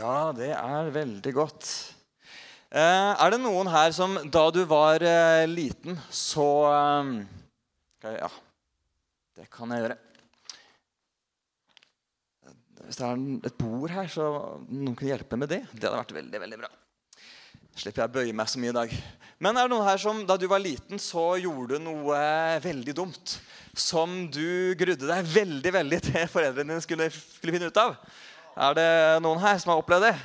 Ja, det er veldig godt. Eh, er det noen her som da du var eh, liten, så eh, Ja, det kan jeg gjøre. Hvis det er et bord her, så noen kunne hjelpe med det. Det hadde vært veldig, veldig bra. Slipper jeg å bøye meg så mye i dag. Men er det noen her som da du var liten, så gjorde du noe veldig dumt? Som du grudde deg veldig veldig til foreldrene dine skulle, skulle finne ut av? Er det noen her som har opplevd det?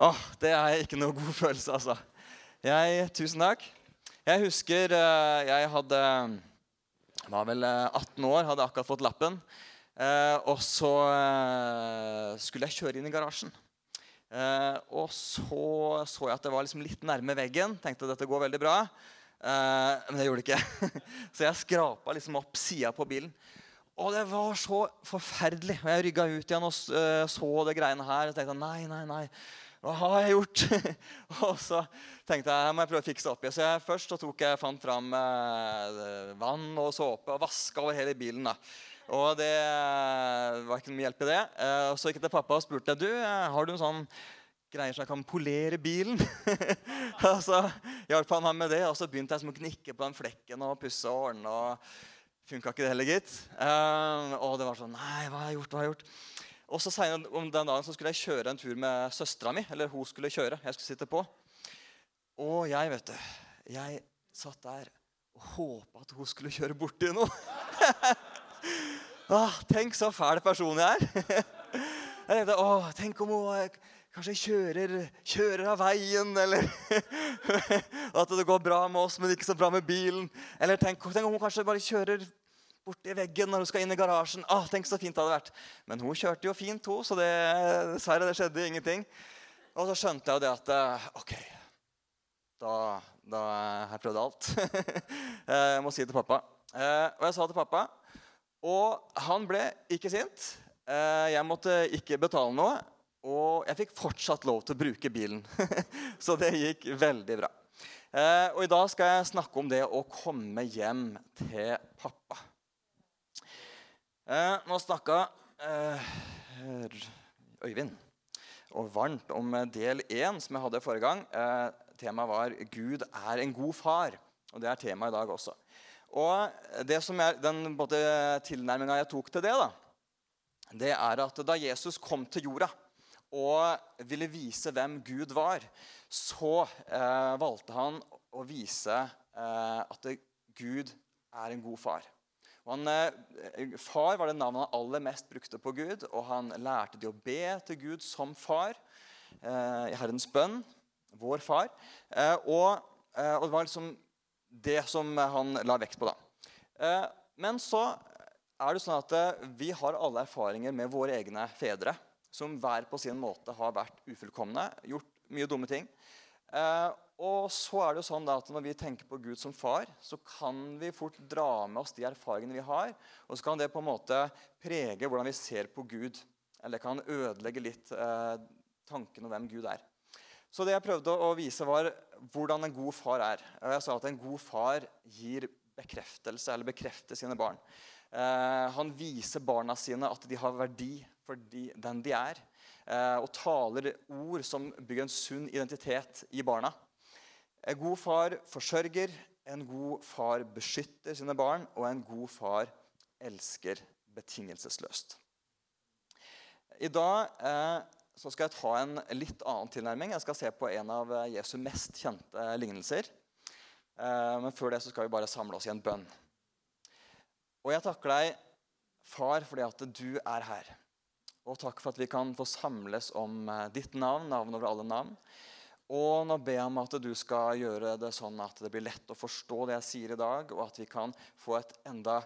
Åh, Det er ikke noe god følelse, altså. Jeg, tusen takk. Jeg husker eh, jeg hadde var vel eh, 18 år, hadde akkurat fått lappen. Eh, og så eh, skulle jeg kjøre inn i garasjen. Eh, og så så jeg at det var liksom litt nærme veggen. Tenkte at dette går veldig bra. Eh, men det gjorde det ikke. så jeg skrapa liksom opp sida på bilen. Og det var så forferdelig. Og jeg rygga ut igjen og eh, så det greiene her. Og tenkte nei, nei, nei. Hva har jeg gjort? og så tenkte jeg her må jeg prøve å fikse opp i. Så jeg, først så tok jeg, fant fram eh, vann og såpe og vaska over hele bilen. da. Og det eh, var ikke mye hjelp i det. Eh, og så gikk jeg til pappa og spurte du, har du en sånn greier som jeg kan polere bilen. og så hjalp han meg med det, og så begynte jeg som å gnikke på den flekken og pusse og ordne. og Funka ikke det heller, gitt. Eh, og det var sånn Nei, hva har jeg gjort? hva har jeg gjort? Og så senere om den dagen så skulle jeg kjøre en tur med søstera mi. Eller hun skulle kjøre. Jeg skulle sitte på. Og jeg, vet du Jeg satt der og håpa at hun skulle kjøre borti noe. ah, tenk så fæl person jeg er. Jeg tenkte, åh, Tenk om hun eh, kanskje kjører, kjører av veien, eller at det går bra med oss, men ikke så bra med bilen. Eller tenk, tenk om hun kanskje bare kjører borti veggen når hun skal inn i garasjen. Ah, tenk så fint det hadde vært. Men hun kjørte jo fint, hun, så det, dessverre det skjedde ingenting. Og så skjønte jeg jo det at eh, OK, da, da har jeg prøvd alt. jeg må si det til pappa. Eh, og jeg sa til pappa, og han ble ikke sint. Eh, jeg måtte ikke betale noe, og jeg fikk fortsatt lov til å bruke bilen. så det gikk veldig bra. Eh, og i dag skal jeg snakke om det å komme hjem til pappa. Eh, nå snakka eh, Øyvind og varmt om del én, som jeg hadde forrige gang. Eh, temaet var 'Gud er en god far'. Og det er temaet i dag også. Og det som er, Den tilnærminga jeg tok til det, da, det er at da Jesus kom til jorda og ville vise hvem Gud var, så eh, valgte han å vise eh, at Gud er en god far. Han, eh, far var det navnet han aller mest brukte på Gud, og han lærte de å be til Gud som far eh, i Herrens bønn. Vår far. Eh, og, og det var liksom det som han la vekt på. da. Men så er det sånn at vi har alle erfaringer med våre egne fedre, som hver på sin måte har vært ufullkomne, gjort mye dumme ting. Og så er det jo sånn at Når vi tenker på Gud som far, så kan vi fort dra med oss de erfaringene vi har. Og så kan det på en måte prege hvordan vi ser på Gud. Eller kan ødelegge litt eh, tanken om hvem Gud er. Så det jeg prøvde å vise, var hvordan en god far er. Jeg sa at en god far gir bekreftelse, eller bekrefter sine barn. Eh, han viser barna sine at de har verdi for de, den de er. Eh, og taler ord som bygger en sunn identitet i barna. En god far forsørger, en god far beskytter sine barn, og en god far elsker betingelsesløst. I dag eh, skal jeg ta en litt annen tilnærming. Jeg skal se på en av Jesu mest kjente lignelser. Eh, men før det skal vi bare samle oss i en bønn. Og jeg takker deg, far, fordi at du er her. Og takk for at vi kan få samles om eh, ditt navn, navn over alle navn. Og nå ber jeg om at du skal gjøre det sånn at det blir lett å forstå det jeg sier i dag, og at vi kan få et enda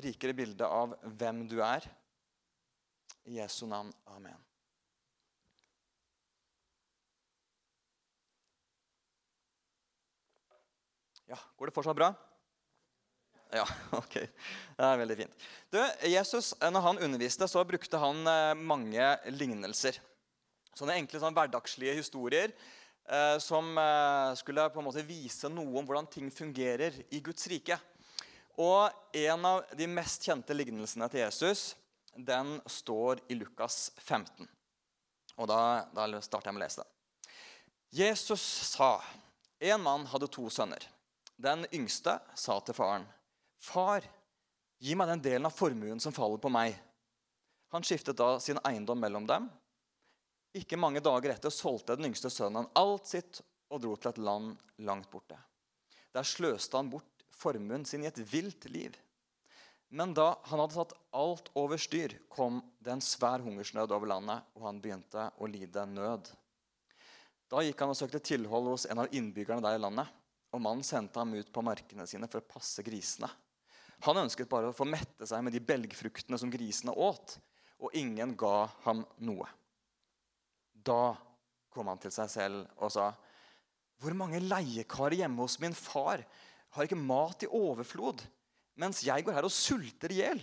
rikere bilde av hvem du er. I Jesu navn. Amen. Ja, Går det fortsatt bra? Ja, ok. Det er veldig fint. Du, Jesus, når han underviste, så brukte han eh, mange lignelser. Sånne enkle sånn hverdagslige historier eh, som eh, skulle på en måte vise noe om hvordan ting fungerer i Guds rike. Og en av de mest kjente lignelsene til Jesus den står i Lukas 15. Og da, da starter jeg med å lese det. Jesus sa en mann hadde to sønner. Den yngste sa til faren, 'Far, gi meg den delen av formuen som faller på meg.' Han skiftet da sin eiendom mellom dem. Ikke mange dager etter solgte den yngste sønnen alt sitt og dro til et land langt borte. Der sløste han bort formuen sin i et vilt liv. Men da han hadde satt alt over styr, kom det en svær hungersnød over landet, og han begynte å lide nød. Da gikk han og søkte tilhold hos en av innbyggerne der i landet. Og mannen sendte ham ut på markene sine for å passe grisene. Han ønsket bare å få mette seg med de belgfruktene som grisene åt, og ingen ga ham noe. Da kom han til seg selv og sa, 'Hvor mange leiekarer hjemme hos min far har ikke mat i overflod?' mens jeg går her og sulter i hjel.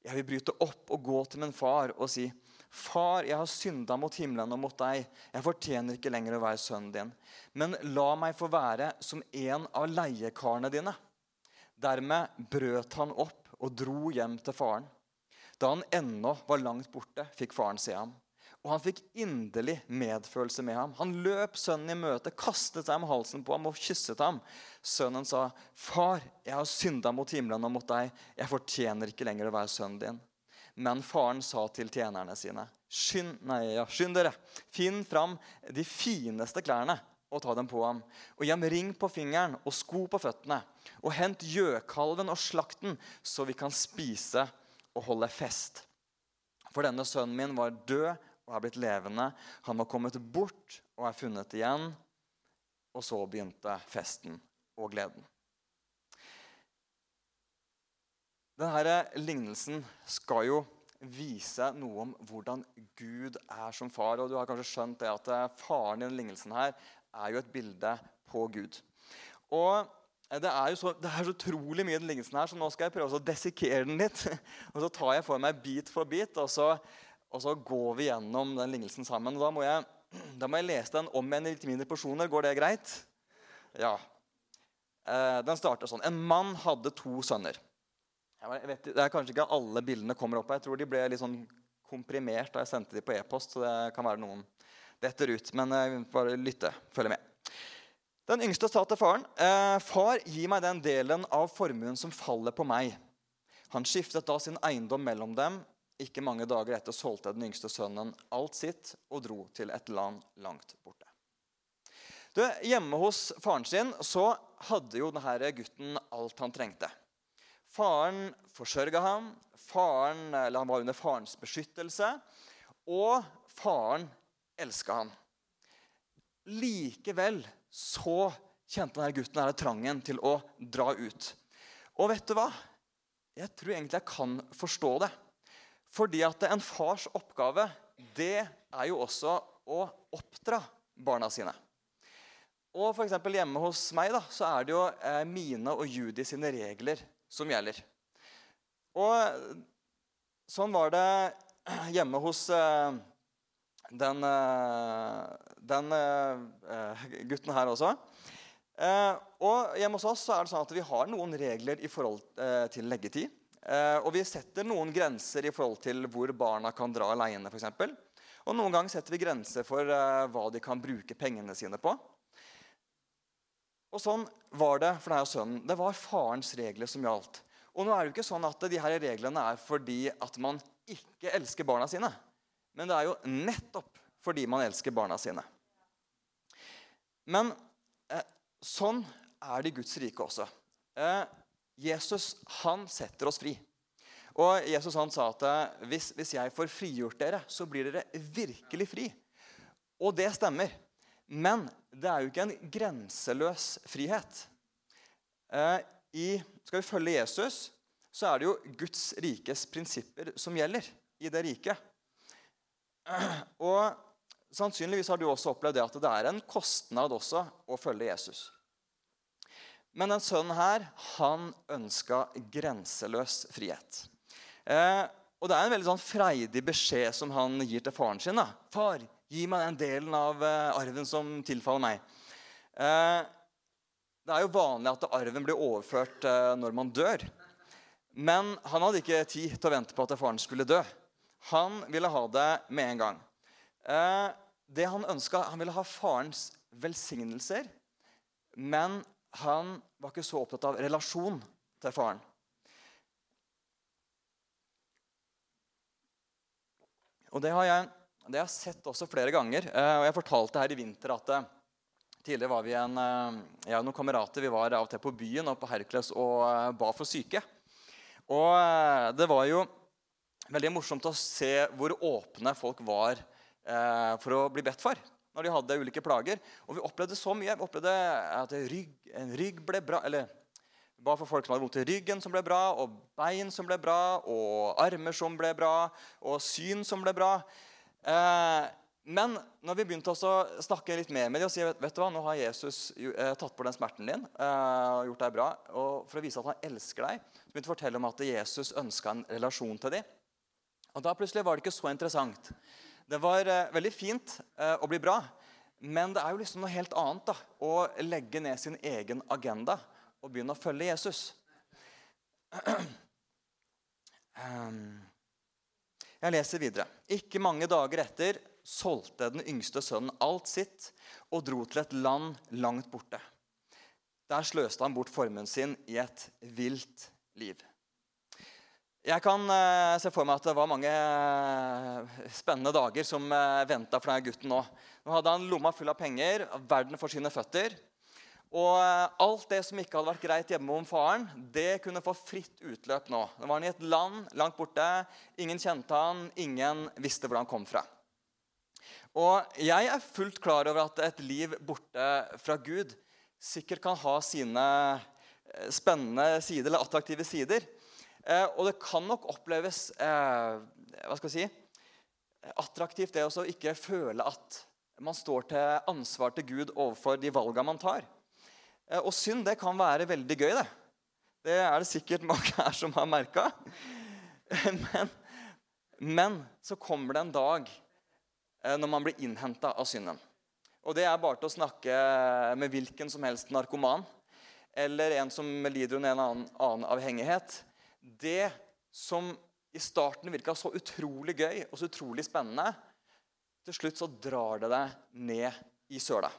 Jeg vil bryte opp og gå til min far og si, Far, jeg har synda mot himmelen og mot deg. Jeg fortjener ikke lenger å være sønnen din. Men la meg få være som en av leiekarene dine. Dermed brøt han opp og dro hjem til faren. Da han ennå var langt borte, fikk faren se ham. Og han fikk inderlig medfølelse med ham. Han løp sønnen i møte, kastet seg om halsen på ham og kysset ham. Sønnen sa, 'Far, jeg har synda mot himmelen og mot deg. Jeg fortjener ikke lenger å være sønnen din.' Men faren sa til tjenerne sine, 'Skynd, nei, ja, skynd dere, finn fram de fineste klærne.' og ta dem på ham. Og gi ham ring på fingeren og sko på føttene. Og hent gjøkalven og slakten, så vi kan spise og holde fest. For denne sønnen min var død og er blitt levende. Han var kommet bort og er funnet igjen. Og så begynte festen og gleden. Denne lignelsen skal jo vise noe om hvordan Gud er som far. Og du har kanskje skjønt det at eh, faren i denne lignelsen her er jo et bilde på Gud. Og det er jo så, det er så utrolig mye i den lignelsen her, så nå skal jeg prøve å desikere den litt. Og så tar jeg for meg bit for bit, og så og så går vi gjennom den lignelsen sammen. Da må, jeg, da må jeg lese den om igjen i litt mindre porsjoner. Går det greit? Ja. Eh, den starter sånn. En mann hadde to sønner. Jeg Vet, det er Kanskje ikke alle bildene kommer opp her. Jeg tror de ble litt sånn komprimert da jeg sendte de på e-post. så det kan være noen detter ut. Men eh, bare lytte. Følg med. Den yngste sa til faren, eh, 'Far, gi meg den delen av formuen som faller på meg.' Han skiftet da sin eiendom mellom dem ikke mange dager etter solgte den yngste sønnen alt sitt og dro til et land langt borte. Du, hjemme hos faren sin så hadde jo denne gutten alt han trengte. Faren forsørga ham, faren, han var under farens beskyttelse, og faren elska ham. Likevel så kjente denne gutten denne trangen til å dra ut. Og vet du hva? Jeg tror egentlig jeg kan forstå det. Fordi at en fars oppgave det er jo også å oppdra barna sine. Og for Hjemme hos meg da, så er det jo eh, mine og Judy sine regler som gjelder. Og sånn var det hjemme hos eh, den, eh, den gutten her også. Og hjemme hos oss så er det sånn at vi har noen regler i forhold til leggetid. Eh, og vi setter noen grenser i forhold til hvor barna kan dra alene. For eksempel. og noen ganger setter vi grenser for eh, hva de kan bruke pengene sine på. Og sånn var det for denne sønnen. Det var farens regler som gjaldt. Og nå er det jo ikke sånn at de her reglene er fordi at man ikke elsker barna sine. Men det er jo nettopp fordi man elsker barna sine. Men eh, sånn er det i Guds rike også. Eh, Jesus han setter oss fri. Og Jesus han sa at eh, hvis, hvis jeg får frigjort dere, så blir dere virkelig fri. Og det stemmer. Men det er jo ikke en grenseløs frihet. Eh, i, skal vi følge Jesus, så er det jo Guds rikes prinsipper som gjelder i det riket. Og Sannsynligvis har du også opplevd det at det er en kostnad også å følge Jesus. Men den sønnen her, han ønska grenseløs frihet. Eh, og det er en veldig sånn freidig beskjed som han gir til faren sin. da. 'Far, gi meg den delen av eh, arven som tilfaller meg.' Eh, det er jo vanlig at arven blir overført eh, når man dør. Men han hadde ikke tid til å vente på at faren skulle dø. Han ville ha det med en gang. Eh, det Han ønska, han ville ha farens velsignelser, men han var ikke så opptatt av relasjon til faren. Og Det har jeg, det har jeg sett også flere ganger. Eh, og Jeg fortalte her i vinter at eh, tidligere var vi en, eh, jeg og noen kamerater vi var av og til på byen og på Hercules og ba for syke. Og det var jo veldig morsomt å se hvor åpne folk var for å bli bedt for når de hadde ulike plager. Og vi opplevde så mye. Vi opplevde at rygg, en rygg ble bra. eller ba for folk som hadde vondt i ryggen, som ble bra, og bein som ble bra, og armer som ble bra, og syn som ble bra. Eh, men når vi begynte å snakke litt mer med dem og si vet du hva, nå har Jesus eh, tatt bort den smerten din eh, og gjort deg bra, og for å vise at han elsker deg, så begynte vi å fortelle om at Jesus ønska en relasjon til dem. Og da plutselig var det ikke så interessant. Det var eh, veldig fint eh, å bli bra, men det er jo liksom noe helt annet da, å legge ned sin egen agenda og begynne å følge Jesus. Jeg leser videre. Ikke mange dager etter solgte den yngste sønnen alt sitt og dro til et land langt borte. Der sløste han bort formuen sin i et vilt liv. Jeg kan uh, se for meg at det var mange uh, spennende dager som uh, venta for denne gutten nå. Nå hadde han lomma full av penger, verden for sine føtter. Og eh, alt det som ikke hadde vært greit hjemme om faren, det kunne få fritt utløp nå. Nå var han i et land langt borte. Ingen kjente han, ingen visste hvor han kom fra. Og jeg er fullt klar over at et liv borte fra Gud sikkert kan ha sine eh, spennende sider, eller attraktive sider. Eh, og det kan nok oppleves hva skal jeg si, attraktivt det å ikke føle at man står til ansvar til Gud overfor de valgene man tar. Eh, og synd det kan være veldig gøy. Det Det er det sikkert mange her som har merka. Men, men, så kommer det en dag eh, når man blir innhenta av synden. Og det er bare til å snakke med hvilken som helst narkoman eller en som lider under en annen, annen avhengighet. Det som i starten virka så utrolig gøy og så utrolig spennende, til slutt så drar det deg ned i søla.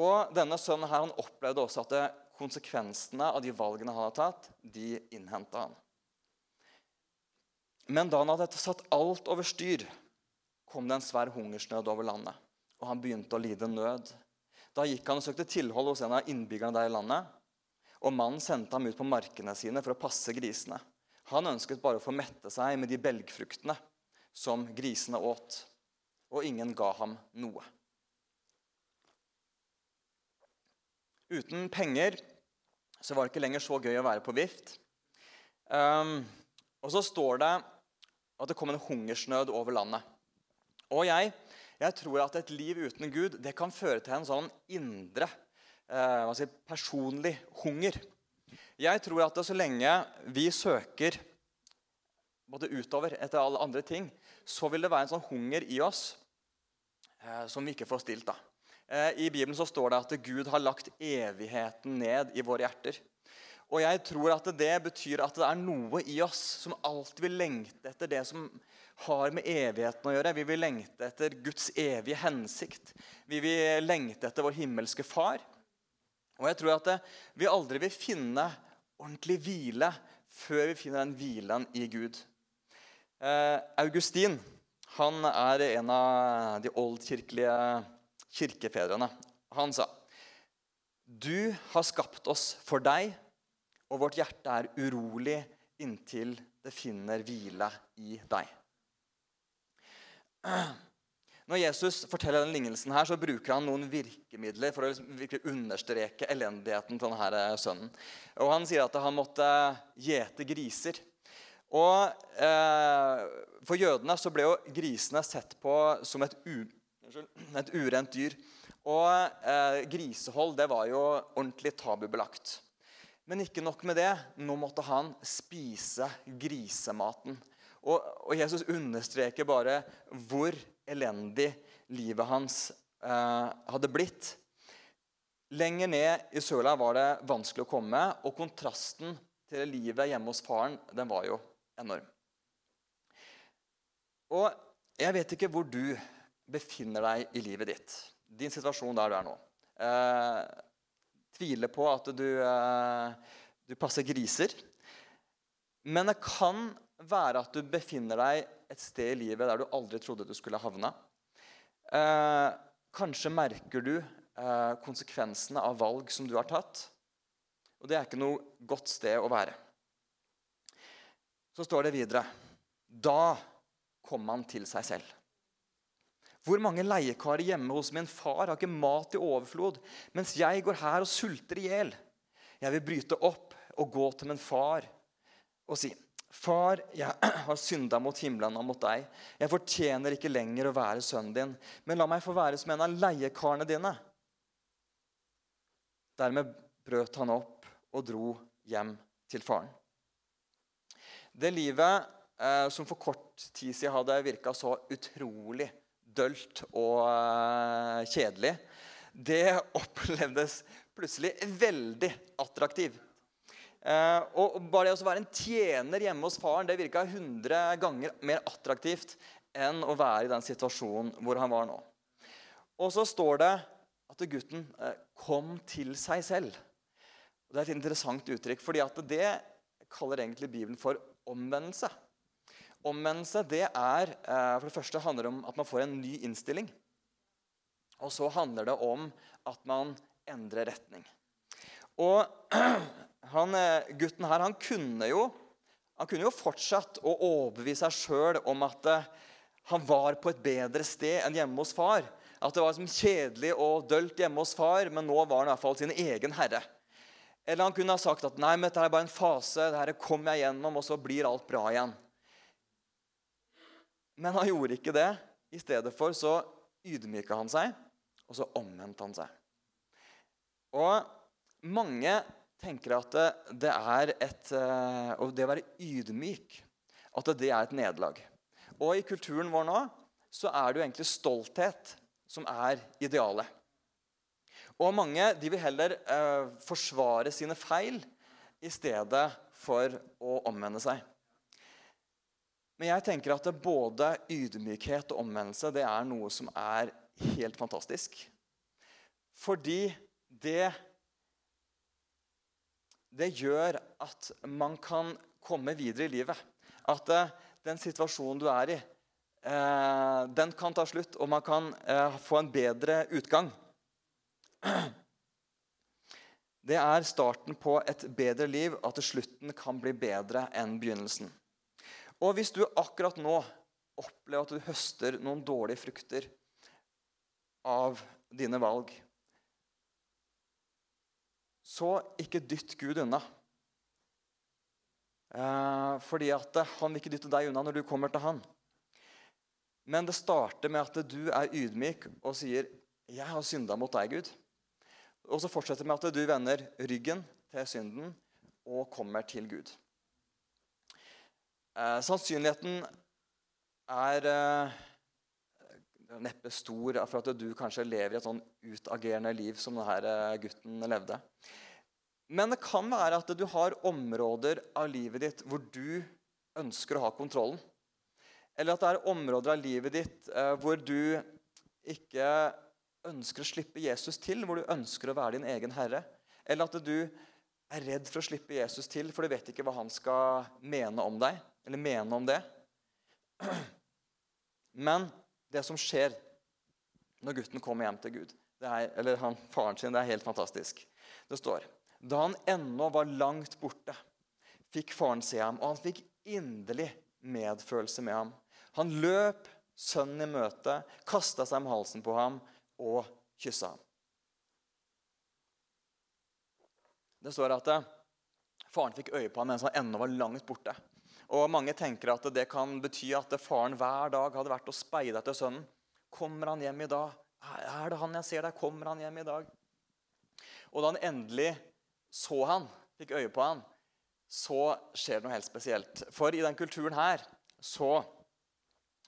Og denne sønnen her, han opplevde også at konsekvensene av de valgene han hadde tatt, de innhenta han. Men da han hadde satt alt over styr, kom det en svær hungersnød over landet. Og han begynte å lide nød. Da gikk han og søkte tilhold hos en av innbyggerne der i landet. Og mannen sendte ham ut på markene sine for å passe grisene. Han ønsket bare å få mette seg med de belgfruktene som grisene åt. Og ingen ga ham noe. Uten penger så var det ikke lenger så gøy å være på vift. Um, og så står det at det kom en hungersnød over landet. Og jeg, jeg, tror at et liv uten Gud det kan føre til en sånn indre, eh, personlig hunger. Jeg tror at så lenge vi søker både utover etter alle andre ting, så vil det være en sånn hunger i oss eh, som vi ikke får stilt. da. Eh, I Bibelen så står det at Gud har lagt evigheten ned i våre hjerter. Og jeg tror at det betyr at det er noe i oss som alltid vil lengte etter det som har med evigheten å gjøre. Vi vil lengte etter Guds evige hensikt. Vi vil lengte etter vår himmelske far. Og jeg tror at vi aldri vil finne ordentlig hvile før vi finner den hvilen i Gud. Eh, Augustin han er en av de oldkirkelige kirkefedrene. Han sa, 'Du har skapt oss for deg, og vårt hjerte er urolig inntil det finner hvile i deg.' Når Jesus forteller denne lignelsen, her, så bruker han noen virkemidler for å liksom virkelig understreke elendigheten til denne sønnen. Og Han sier at han måtte gjete griser. Og eh, For jødene så ble jo grisene sett på som et et urent dyr. Og eh, grisehold det var jo ordentlig tabubelagt. Men ikke nok med det. Nå måtte han spise grisematen. Og, og Jesus understreker bare hvor elendig livet hans eh, hadde blitt. Lenger ned i søla var det vanskelig å komme, og kontrasten til livet hjemme hos faren den var jo enorm. Og jeg vet ikke hvor du befinner deg i livet ditt. Din situasjon der du er nå. Eh, tviler på at du, eh, du passer griser. Men det kan være at du befinner deg et sted i livet der du aldri trodde du skulle havne. Eh, kanskje merker du eh, konsekvensene av valg som du har tatt. Og det er ikke noe godt sted å være. Så står det videre Da kom han til seg selv. Hvor mange leiekarer hjemme hos min far har ikke mat i overflod, mens jeg går her og sulter i hjel? Jeg vil bryte opp og gå til min far og si, Far, jeg har synda mot himmelen og mot deg. Jeg fortjener ikke lenger å være sønnen din, men la meg få være som en av leiekarene dine. Dermed brøt han opp og dro hjem til faren. Det livet eh, som for kort tid siden hadde virka så utrolig dølt og eh, kjedelig, det opplevdes plutselig veldig attraktivt. Eh, og bare det å være en tjener hjemme hos faren det virka 100 ganger mer attraktivt enn å være i den situasjonen hvor han var nå. Og så står det at gutten eh, kom til seg selv. Og det er et interessant uttrykk, fordi at det kaller egentlig Bibelen for omvendelse. Omvendelse det er eh, for det første handler om at man får en ny innstilling. Og så handler det om at man endrer retning. Og han, eh, gutten her han kunne jo han kunne jo fortsatt å overbevise seg sjøl om at eh, han var på et bedre sted enn hjemme hos far. At det var som kjedelig og dølt hjemme hos far, men nå var han i hvert fall sin egen herre. Eller han kunne ha sagt at nei, men dette er bare en fase, dette kommer jeg gjennom, og så blir alt bra igjen. Men han gjorde ikke det. I stedet for så ydmyka han seg, og så omvendte han seg. Og mange tenker at det er et eh, Og det å være ydmyk, at det er et nederlag. Og i kulturen vår nå så er det jo egentlig stolthet som er idealet. Og mange de vil heller eh, forsvare sine feil i stedet for å omvende seg. Men jeg tenker at både ydmykhet og omvendelse det er noe som er helt fantastisk. Fordi det Det gjør at man kan komme videre i livet. At eh, den situasjonen du er i, eh, den kan ta slutt, og man kan eh, få en bedre utgang. Det er starten på et bedre liv, at slutten kan bli bedre enn begynnelsen. Og hvis du akkurat nå opplever at du høster noen dårlige frukter av dine valg, så ikke dytt Gud unna. Eh, fordi at han vil ikke dytte deg unna når du kommer til han. Men det starter med at du er ydmyk og sier 'Jeg har synda mot deg, Gud'. Og så fortsetter med at du vender ryggen til synden og kommer til Gud. Eh, sannsynligheten er eh, neppe stor for at du kanskje lever i et sånn utagerende liv som denne eh, gutten levde. Men det kan være at du har områder av livet ditt hvor du ønsker å ha kontrollen. Eller at det er områder av livet ditt eh, hvor du ikke ønsker å slippe Jesus til, hvor du ønsker å være din egen herre. Eller at du er redd for å slippe Jesus til, for du vet ikke hva han skal mene om deg. Eller mene om det. Men det som skjer når gutten kommer hjem til Gud, er, eller han, faren sin, det er helt fantastisk. Det står Da han ennå var langt borte, fikk faren se ham, og han fikk inderlig medfølelse med ham. Han løp sønnen i møte, kasta seg om halsen på ham og kyssa ham. Det står at eh, faren fikk øye på ham mens han ennå var langt borte. Og Mange tenker at det kan bety at faren hver dag hadde vært og speida etter sønnen. Kommer han hjem i dag? Er det han jeg ser der? Kommer han hjem i dag? Og da han endelig så han, fikk øye på han, så skjer det noe helt spesielt. For i den kulturen her så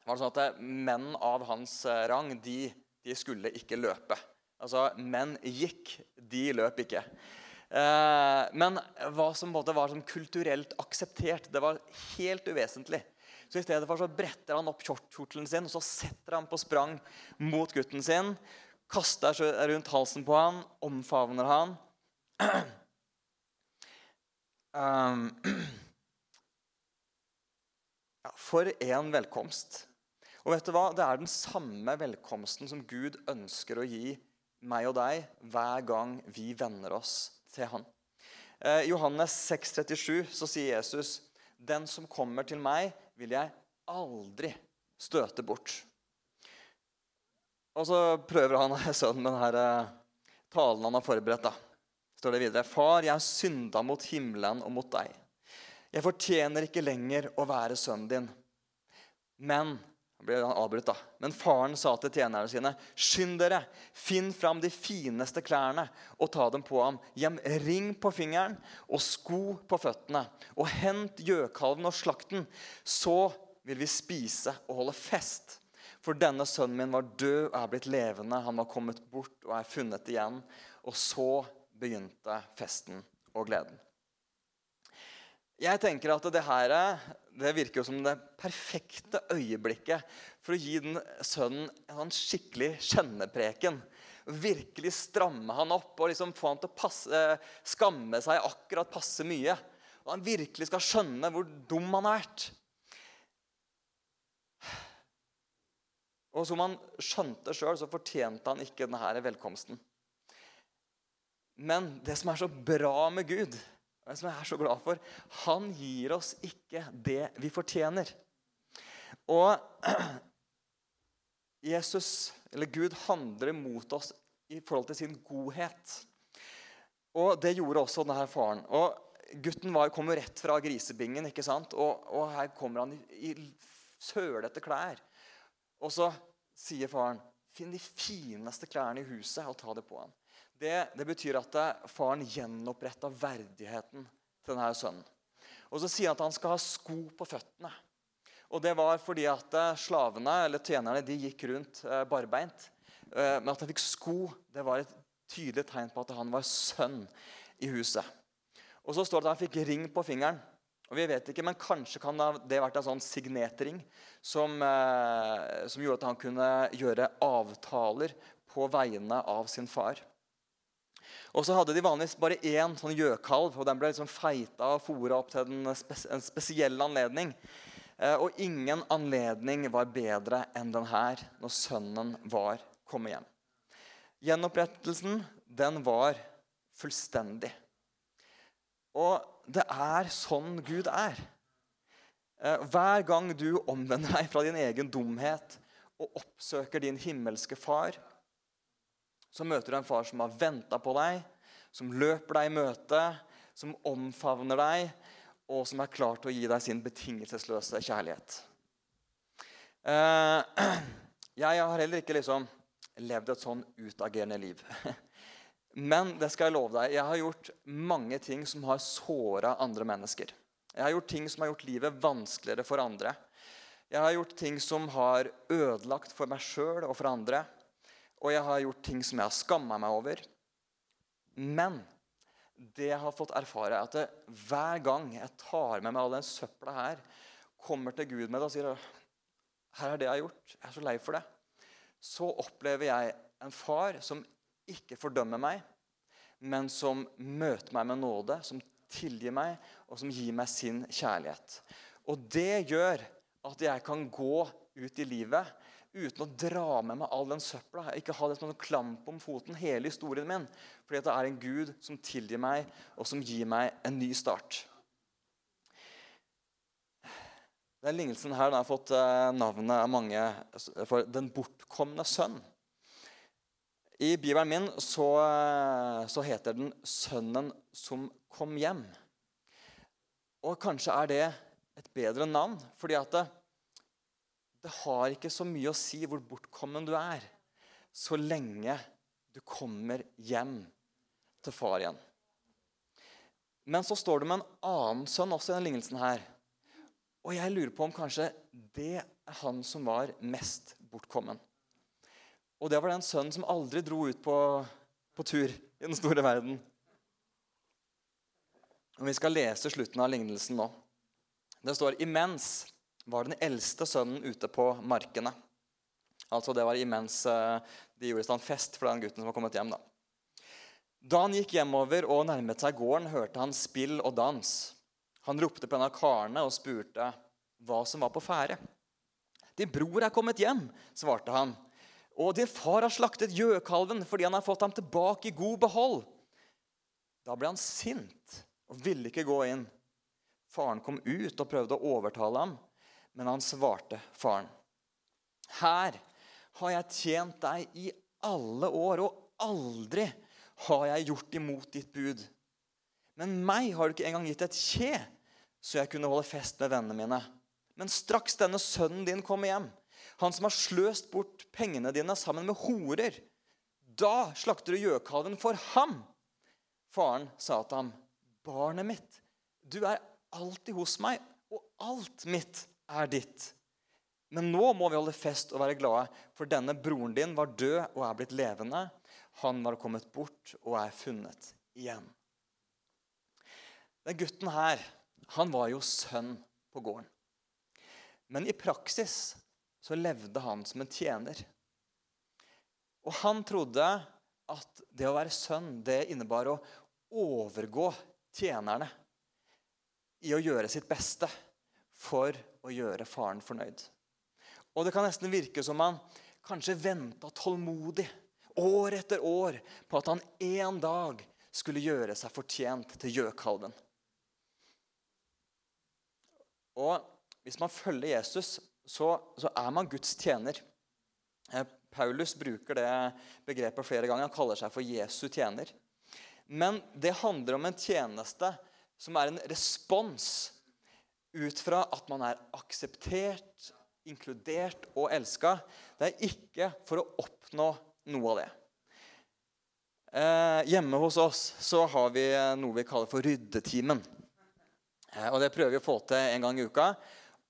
var det sånn at menn av hans eh, rang de de skulle ikke løpe. Altså, Menn gikk, de løp ikke. Eh, men hva som var som kulturelt akseptert, det var helt uvesentlig. Så i stedet for så bretter han opp kjortelen sin og så setter han på sprang mot gutten sin. Kaster seg rundt halsen på han, omfavner han. Ja, for en velkomst. Og vet du hva? Det er den samme velkomsten som Gud ønsker å gi meg og deg hver gang vi venner oss til Han. I Johannes 6,37 så sier Jesus, 'Den som kommer til meg, vil jeg aldri støte bort'. Og så prøver han sønnen med denne eh, talen han har forberedt. da. Står det videre, 'Far, jeg har synda mot himmelen og mot deg.' 'Jeg fortjener ikke lenger å være sønnen din.' Men ble avbrutt da. Men faren sa til tjenerne sine, 'Skynd dere, finn fram de fineste klærne og ta dem på ham.' 'Gjem ring på fingeren og sko på føttene.' 'Og hent gjøkalven og slakten. Så vil vi spise og holde fest.' For denne sønnen min var død og er blitt levende. Han var kommet bort og er funnet igjen. Og så begynte festen og gleden. Jeg tenker at det her det virker jo som det perfekte øyeblikket for å gi den sønnen en skikkelig kjennepreken. Virkelig stramme han opp og liksom få han til å passe, skamme seg akkurat passe mye. Og han virkelig skal skjønne hvor dum han har vært. Og som han skjønte sjøl, så fortjente han ikke denne velkomsten. Men det som er så bra med Gud, det som jeg er så glad for, han gir oss ikke det vi fortjener. Og Jesus, eller Gud, handler mot oss i forhold til sin godhet. Og det gjorde også denne faren. Og Gutten var, kom jo rett fra grisebingen, ikke sant? Og, og her kommer han i, i sølete klær. Og så sier faren, 'Finn de fineste klærne i huset og ta det på ham.' Det, det betyr at faren gjenoppretta verdigheten til denne sønnen. Og så sier han at han skal ha sko på føttene. Og Det var fordi at slavene eller tjenerne de gikk rundt eh, barbeint. Eh, men at han fikk sko, det var et tydelig tegn på at han var sønn i huset. Og Så står det at han fikk ring på fingeren. Og vi vet ikke, men Kanskje kan det ha vært en sånn signetring som, eh, som gjorde at han kunne gjøre avtaler på vegne av sin far. Og så hadde de vanligvis bare én sånn gjøkalv, og den ble liksom feita og fôra opp til en, spes en spesiell anledning. Eh, og ingen anledning var bedre enn den her, når sønnen var kommet hjem. Gjenopprettelsen, den var fullstendig. Og det er sånn Gud er. Eh, hver gang du omvender deg fra din egen dumhet og oppsøker din himmelske far, så møter du en far som har venta på deg, som løper deg i møte, som omfavner deg, og som er klar til å gi deg sin betingelsesløse kjærlighet. Eh, jeg har heller ikke liksom levd et sånn utagerende liv. Men det skal jeg love deg, jeg har gjort mange ting som har såra andre mennesker. Jeg har gjort ting som har gjort livet vanskeligere for andre. Jeg har gjort ting som har ødelagt for meg sjøl og for andre. Og jeg har gjort ting som jeg har skamma meg over. Men det jeg har fått erfare, er at det, hver gang jeg tar med meg all den søpla her, kommer til Gud med det og sier her er det jeg har gjort, jeg er så lei for det, så opplever jeg en far som ikke fordømmer meg, men som møter meg med nåde, som tilgir meg, og som gir meg sin kjærlighet. Og det gjør at jeg kan gå ut i livet uten å dra med meg all den søpla. Ikke ha det som en klamp om foten, hele historien min. Fordi det er en Gud som tilgir meg, og som gir meg en ny start. Den lignelsen her den har fått eh, navnet av mange for 'Den bortkomne sønn'. I Bibelen min så, eh, så, heter den 'Sønnen som kom hjem'. Og kanskje er det et bedre navn, fordi at det, det har ikke så mye å si hvor bortkommen du er, så lenge du kommer hjem til far igjen. Men så står det med en annen sønn også i denne lignelsen her. Og jeg lurer på om kanskje det er han som var mest bortkommen. Og det var den sønnen som aldri dro ut på, på tur i den store verden. Og Vi skal lese slutten av lignelsen nå. Det står imens var den eldste sønnen ute på markene. Altså Det var imens eh, de gjorde i stand fest for den gutten som var kommet hjem. Da Da han gikk hjemover og nærmet seg gården, hørte han spill og dans. Han ropte på en av karene og spurte hva som var på ferde. Din bror er kommet hjem, svarte han. Og din far har slaktet gjøkalven fordi han har fått ham tilbake i god behold. Da ble han sint og ville ikke gå inn. Faren kom ut og prøvde å overtale ham, men han svarte faren. Her har jeg tjent deg i alle år, og aldri har jeg gjort imot ditt bud. Men meg har du ikke engang gitt et kje, så jeg kunne holde fest med vennene mine. Men straks denne sønnen din kommer hjem, han som har sløst bort pengene dine sammen med horer, da slakter du gjøkalven for ham. Faren sa til ham, barnet mitt, du er alltid hos meg, og alt mitt er ditt. Men nå må vi holde fest og være glade, for denne broren din var død og er blitt levende. Han var kommet bort og er funnet igjen. Den gutten her, han var jo sønn på gården. Men i praksis så levde han som en tjener. Og han trodde at det å være sønn det innebar å overgå tjenerne i å gjøre sitt beste for å gjøre faren fornøyd. Og Det kan nesten virke som han kanskje venta tålmodig år etter år på at han en dag skulle gjøre seg fortjent til gjøkalven. Og hvis man følger Jesus, så, så er man Guds tjener. Eh, Paulus bruker det begrepet flere ganger. Han kaller seg for Jesu tjener. Men det handler om en tjeneste som er en respons ut fra at man er akseptert, inkludert og elska. Det er ikke for å oppnå noe av det. Eh, hjemme hos oss så har vi noe vi kaller for ryddetimen. Eh, og Det prøver vi å få til en gang i uka.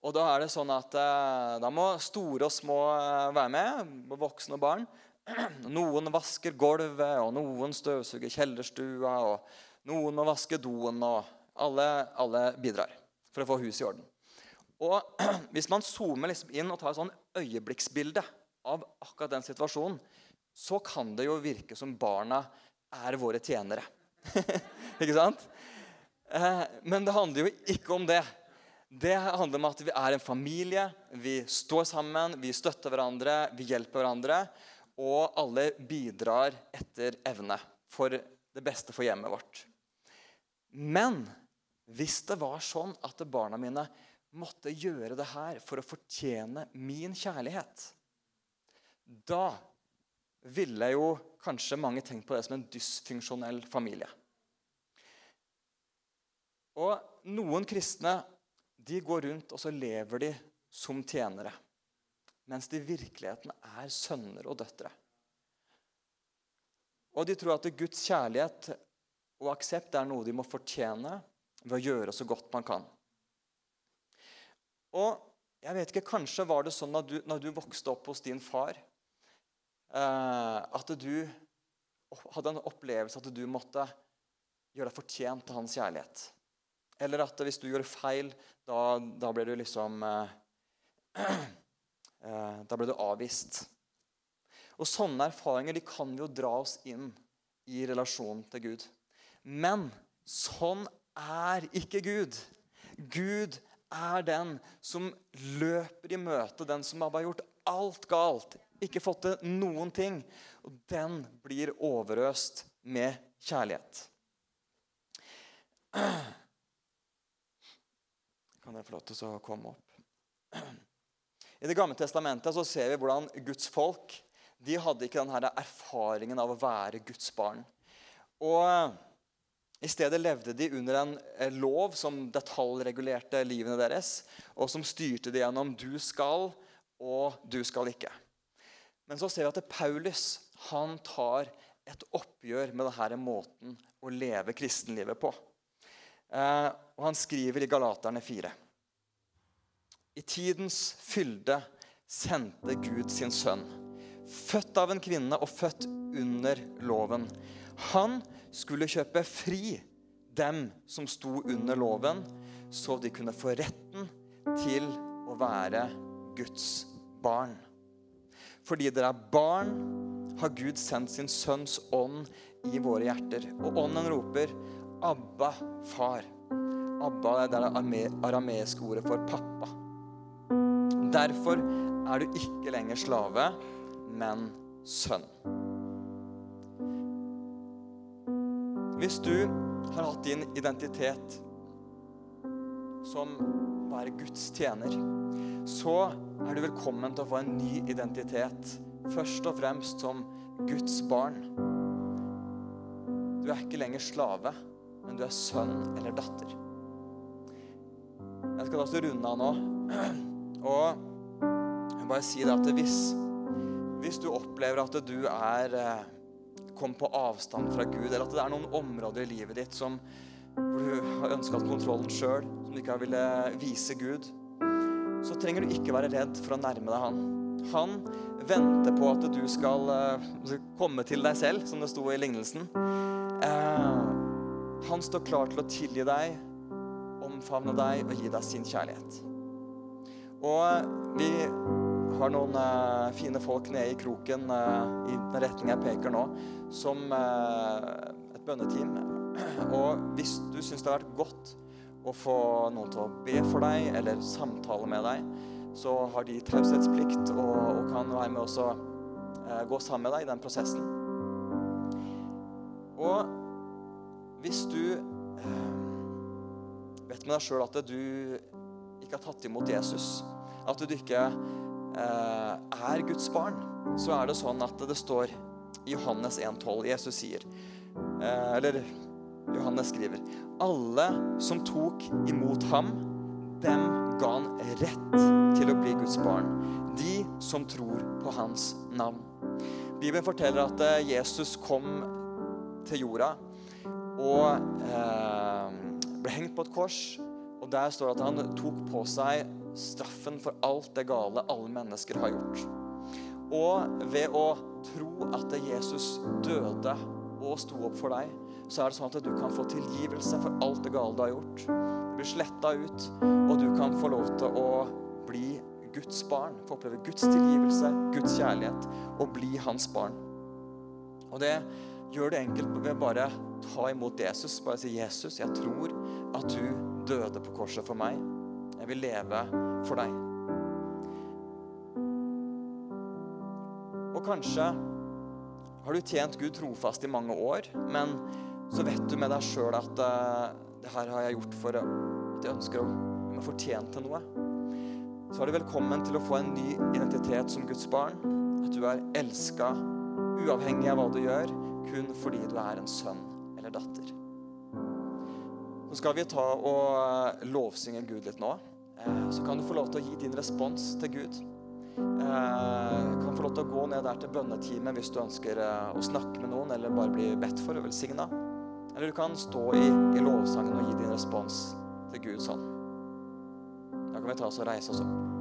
Og Da er det sånn at eh, da må store og små eh, være med, voksne og barn. Noen vasker gulvet, og noen støvsuger kjellerstua, og noen må vaske doen. og Alle, alle bidrar for å få huset i orden. Og Hvis man zoomer liksom inn og tar et sånn øyeblikksbilde av akkurat den situasjonen, så kan det jo virke som barna er våre tjenere. ikke sant? Eh, men det handler jo ikke om det. Det handler om at vi er en familie. Vi står sammen, vi støtter hverandre, vi hjelper hverandre. Og alle bidrar etter evne for det beste for hjemmet vårt. Men hvis det var sånn at barna mine måtte gjøre det her for å fortjene min kjærlighet, da ville jo kanskje mange tenkt på det som en dysfunksjonell familie. Og noen kristne de går rundt og så lever de som tjenere. Mens de i virkeligheten er sønner og døtre. Og de tror at Guds kjærlighet og aksept er noe de må fortjene ved å gjøre så godt man kan. Og jeg vet ikke, Kanskje var det sånn når du, når du vokste opp hos din far, eh, at du hadde en opplevelse at du måtte gjøre deg fortjent til hans kjærlighet. Eller at hvis du gjorde feil, da, da ble du liksom eh, eh, Da ble du avvist. Og Sånne erfaringer de kan jo dra oss inn i relasjonen til Gud. Men sånn er ikke Gud. Gud er den som løper i møte, den som har gjort alt galt, ikke fått til noen ting. Og den blir overøst med kjærlighet. Kan dere få lov til å komme opp? I Det gamle testamentet så ser vi hvordan Guds folk de hadde ikke denne erfaringen av å være Guds barn. Og I stedet levde de under en eh, lov som detaljregulerte livene deres, og som styrte det gjennom 'du skal' og 'du skal ikke'. Men så ser vi at Paulus han tar et oppgjør med denne måten å leve kristenlivet på. Eh, og han skriver i Galaterne 4. I tidens fylde sendte Gud sin sønn, født av en kvinne og født under loven. Han skulle kjøpe fri dem som sto under loven, så de kunne få retten til å være Guds barn. Fordi dere er barn, har Gud sendt sin sønns ånd i våre hjerter. Og ånden roper, 'Abba, far'. Abba er det arameiske ordet for pappa. Derfor er du ikke lenger slave, men sønn. Hvis du har hatt din identitet som bare Guds tjener, så er du velkommen til å få en ny identitet. Først og fremst som Guds barn. Du er ikke lenger slave, men du er sønn eller datter. Jeg skal da runde av nå. Og bare si det at hvis, hvis du opplever at du er eh, kom på avstand fra Gud, eller at det er noen områder i livet ditt som, hvor du har ønska kontrollen sjøl, som du ikke har ville vise Gud, så trenger du ikke være redd for å nærme deg Han. Han venter på at du skal uh, komme til deg selv, som det sto i lignelsen. Uh, han står klar til å tilgi deg, omfavne deg og gi deg sin kjærlighet. Og vi har noen uh, fine folk nede i kroken i den retning jeg peker nå, som et bønneteam. Og hvis du syns det har vært godt å få noen til å be for deg eller samtale med deg, så har de taushetsplikt og, og, kan være med også eh, gå sammen med deg i den prosessen. Og hvis du eh, vet med deg sjøl at du ikke har tatt imot Jesus, at du ikke eh, er Guds barn, så er det sånn at det står i Johannes 1,12 Jesus sier eh, Eller Johannes skriver alle som tok imot ham, dem ga han rett til å bli Guds barn. De som tror på hans navn. Bibelen forteller at eh, Jesus kom til jorda og eh, ble hengt på et kors. Og Der står det at han tok på seg straffen for alt det gale alle mennesker har gjort. Og ved å tro at Jesus døde og sto opp for deg, så er det sånn at du kan få tilgivelse for alt det gale du har gjort. Du blir sletta ut, og du kan få lov til å bli Guds barn. Få oppleve Guds tilgivelse, Guds kjærlighet, og bli hans barn. Og det gjør det enkelt ved bare ta imot Jesus. Bare si, 'Jesus, jeg tror at du døde på korset for meg. Vil leve for deg.' Og kanskje har du tjent Gud trofast i mange år, men så vet du med deg sjøl at uh, det her har jeg gjort for at jeg ønsker å til noe. Så er du velkommen til å få en ny identitet som Guds barn. At du er elska uavhengig av hva du gjør, kun fordi du er en sønn eller datter. Så skal vi ta og eh, lovsynge Gud litt nå. Eh, så kan du få lov til å gi din respons til Gud. Kan få lov til å gå ned der til bønneteamet hvis du ønsker å snakke med noen eller bare bli bedt for og velsigna. Eller du kan stå i, i lovsangen og gi din respons til Gud sånn. Da kan vi ta oss og reise oss opp.